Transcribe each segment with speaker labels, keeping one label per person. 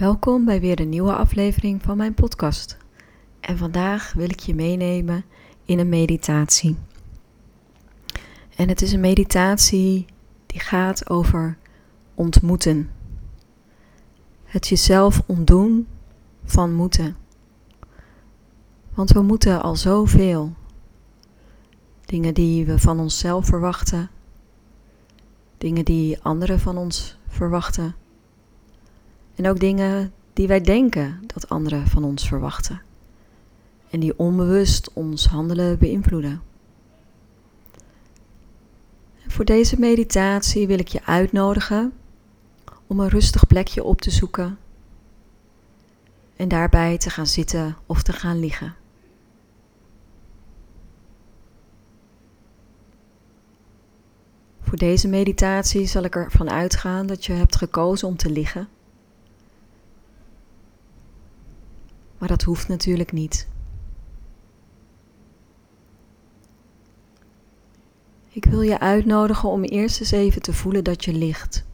Speaker 1: Welkom bij weer een nieuwe aflevering van mijn podcast. En vandaag wil ik je meenemen in een meditatie. En het is een meditatie die gaat over ontmoeten. Het jezelf ontdoen van moeten. Want we moeten al zoveel. Dingen die we van onszelf verwachten. Dingen die anderen van ons verwachten. En ook dingen die wij denken dat anderen van ons verwachten. En die onbewust ons handelen beïnvloeden. En voor deze meditatie wil ik je uitnodigen om een rustig plekje op te zoeken en daarbij te gaan zitten of te gaan liggen. Voor deze meditatie zal ik ervan uitgaan dat je hebt gekozen om te liggen. Maar dat hoeft natuurlijk niet. Ik wil je uitnodigen om eerst eens even te voelen dat je ligt.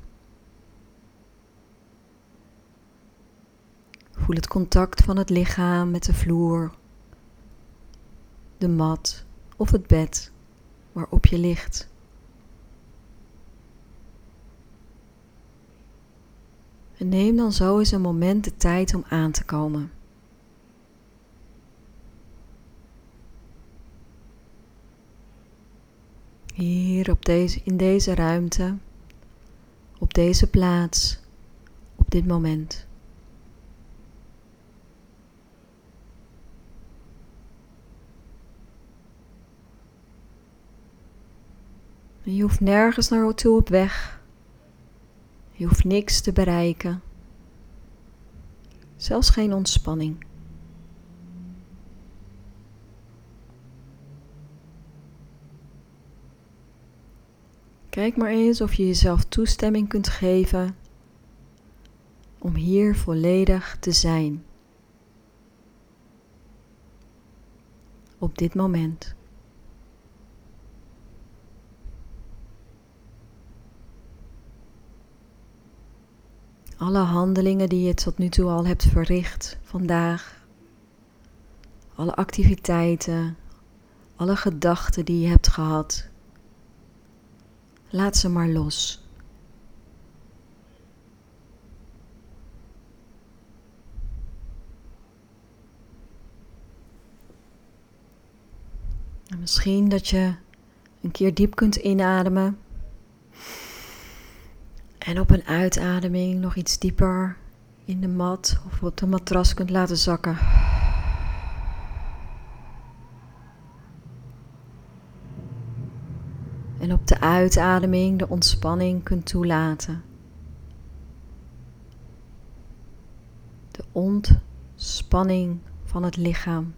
Speaker 1: Voel het contact van het lichaam met de vloer, de mat of het bed waarop je ligt. En neem dan zo eens een moment de tijd om aan te komen. Hier op deze, in deze ruimte, op deze plaats, op dit moment. En je hoeft nergens naartoe op weg. Je hoeft niks te bereiken. Zelfs geen ontspanning. Kijk maar eens of je jezelf toestemming kunt geven om hier volledig te zijn. Op dit moment. Alle handelingen die je tot nu toe al hebt verricht vandaag, alle activiteiten, alle gedachten die je hebt gehad, Laat ze maar los. En misschien dat je een keer diep kunt inademen. En op een uitademing nog iets dieper in de mat of op de matras kunt laten zakken. En op de uitademing de ontspanning kunt toelaten. De ontspanning van het lichaam.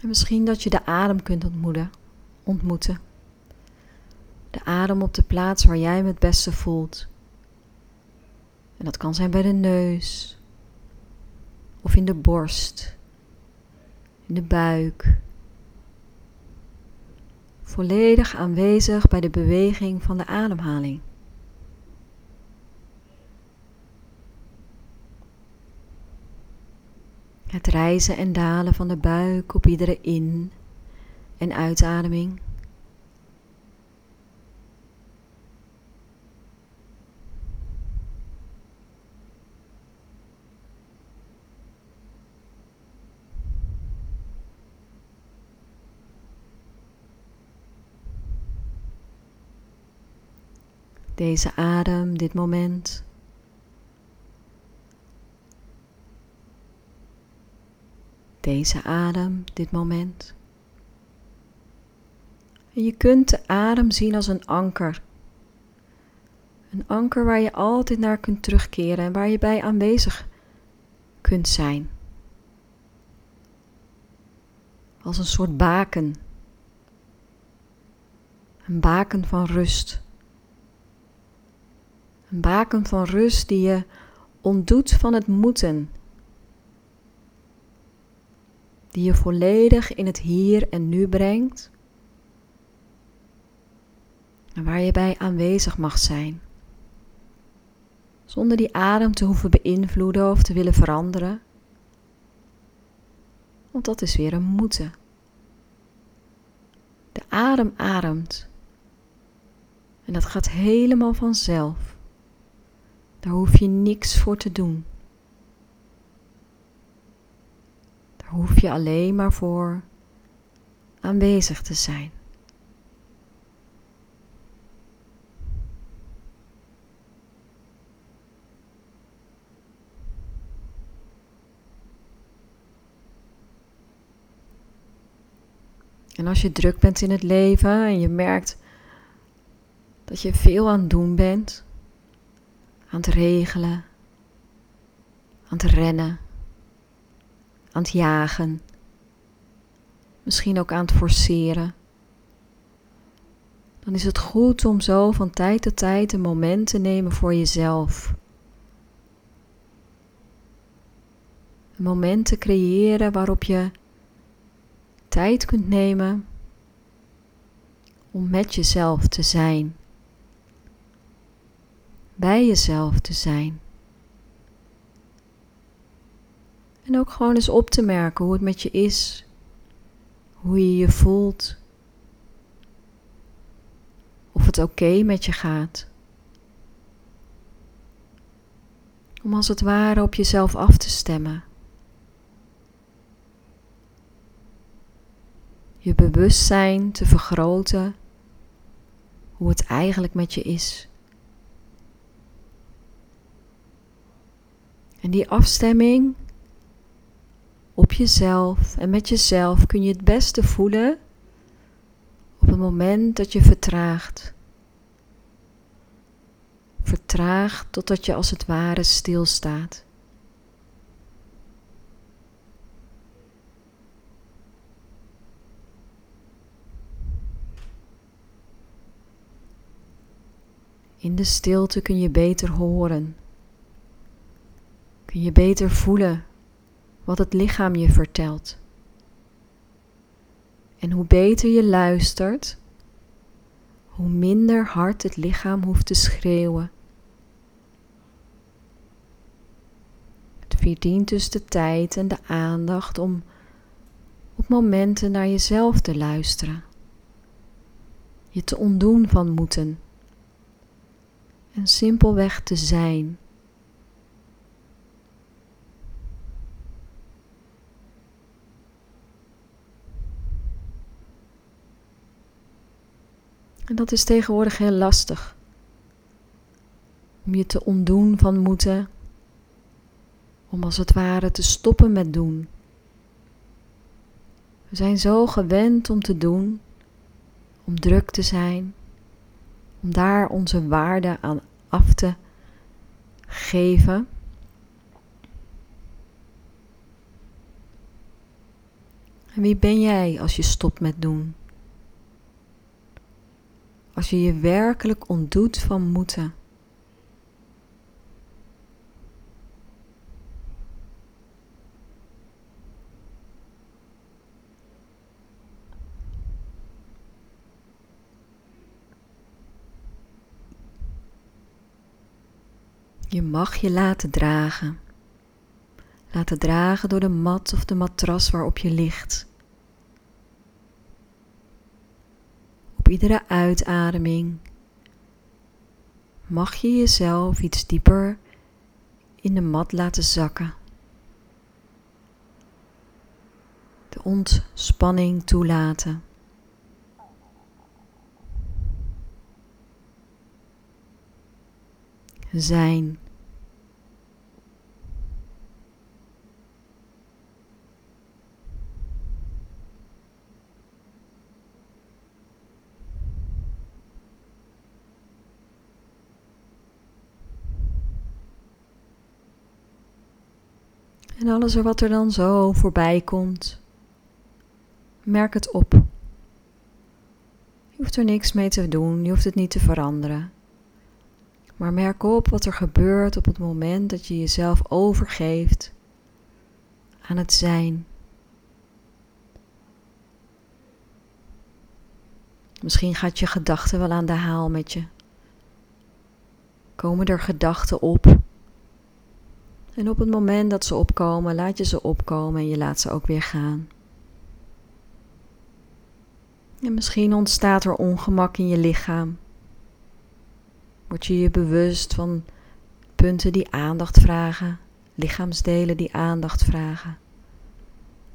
Speaker 1: En misschien dat je de adem kunt ontmoeten. ontmoeten. De adem op de plaats waar jij hem het beste voelt. En dat kan zijn bij de neus of in de borst, in de buik. Volledig aanwezig bij de beweging van de ademhaling. Het rijzen en dalen van de buik op iedere in- en uitademing. Deze adem, dit moment. Deze adem, dit moment. En je kunt de adem zien als een anker. Een anker waar je altijd naar kunt terugkeren en waar je bij aanwezig kunt zijn. Als een soort baken. Een baken van rust. Een baken van rust die je ontdoet van het moeten. die je volledig in het hier en nu brengt en waar je bij aanwezig mag zijn. Zonder die adem te hoeven beïnvloeden of te willen veranderen. Want dat is weer een moeten. De adem ademt. En dat gaat helemaal vanzelf. Daar hoef je niks voor te doen. Daar hoef je alleen maar voor aanwezig te zijn. En als je druk bent in het leven en je merkt dat je veel aan het doen bent, aan het regelen, aan het rennen, aan het jagen, misschien ook aan het forceren, dan is het goed om zo van tijd tot tijd een moment te nemen voor jezelf. Een moment te creëren waarop je tijd kunt nemen om met jezelf te zijn. Bij jezelf te zijn. En ook gewoon eens op te merken hoe het met je is, hoe je je voelt, of het oké met je gaat. Om als het ware op jezelf af te stemmen. je bewustzijn te vergroten hoe het eigenlijk met je is. En die afstemming op jezelf en met jezelf kun je het beste voelen op het moment dat je vertraagt. Vertraagt totdat je als het ware stilstaat. In de stilte kun je beter horen. Kun je beter voelen wat het lichaam je vertelt. En hoe beter je luistert, hoe minder hard het lichaam hoeft te schreeuwen. Het verdient dus de tijd en de aandacht om op momenten naar jezelf te luisteren. Je te ontdoen van moeten en simpelweg te zijn. En dat is tegenwoordig heel lastig. Om je te ontdoen van moeten. Om als het ware te stoppen met doen. We zijn zo gewend om te doen, om druk te zijn, om daar onze waarde aan af te geven. En wie ben jij als je stopt met doen? Als je je werkelijk ontdoet van moeten. Je mag je laten dragen. Laten dragen door de mat of de matras waarop je ligt. Op iedere uitademing mag je jezelf iets dieper in de mat laten zakken. De ontspanning toelaten. Zijn. alles wat er dan zo voorbij komt. Merk het op. Je hoeft er niks mee te doen, je hoeft het niet te veranderen. Maar merk op wat er gebeurt op het moment dat je jezelf overgeeft aan het zijn. Misschien gaat je gedachten wel aan de haal met je. Komen er gedachten op en op het moment dat ze opkomen, laat je ze opkomen en je laat ze ook weer gaan. En misschien ontstaat er ongemak in je lichaam. Word je je bewust van punten die aandacht vragen, lichaamsdelen die aandacht vragen.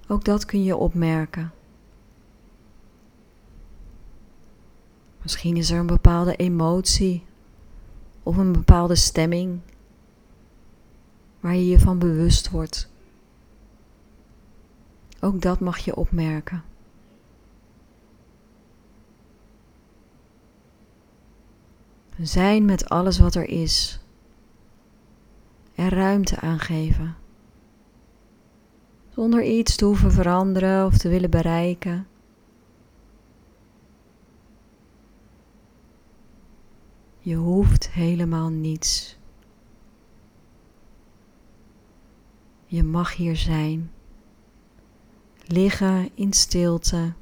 Speaker 1: Ook dat kun je opmerken. Misschien is er een bepaalde emotie of een bepaalde stemming waar je je van bewust wordt. Ook dat mag je opmerken. Zijn met alles wat er is. Er ruimte aangeven. Zonder iets te hoeven veranderen of te willen bereiken. Je hoeft helemaal niets. Je mag hier zijn. Liggen in stilte.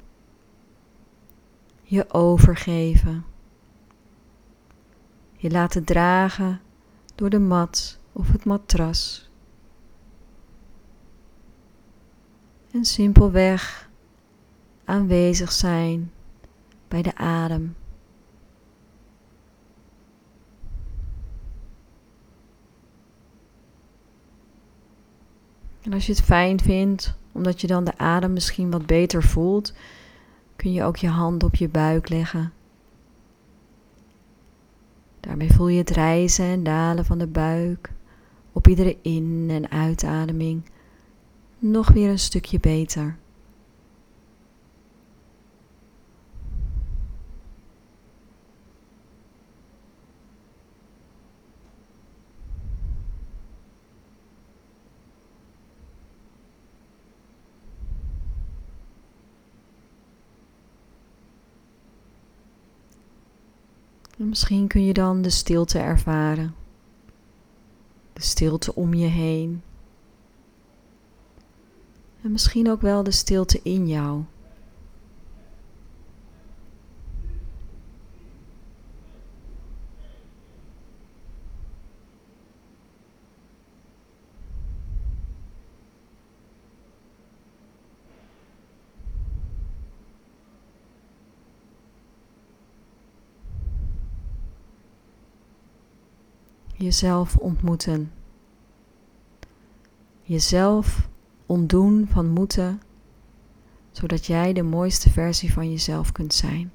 Speaker 1: Je overgeven. Je laten dragen door de mat of het matras. En simpelweg aanwezig zijn bij de adem. En als je het fijn vindt, omdat je dan de adem misschien wat beter voelt, kun je ook je hand op je buik leggen. Daarmee voel je het rijzen en dalen van de buik op iedere in- en uitademing nog weer een stukje beter. En misschien kun je dan de stilte ervaren. De stilte om je heen. En misschien ook wel de stilte in jou. Jezelf ontmoeten. Jezelf ontdoen van moeten, zodat jij de mooiste versie van jezelf kunt zijn.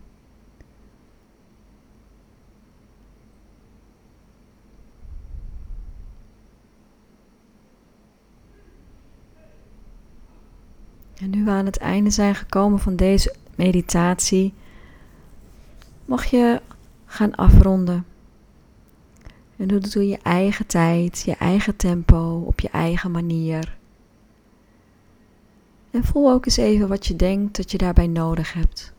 Speaker 1: En nu we aan het einde zijn gekomen van deze meditatie, mag je gaan afronden. En doe het door je eigen tijd, je eigen tempo, op je eigen manier. En voel ook eens even wat je denkt dat je daarbij nodig hebt.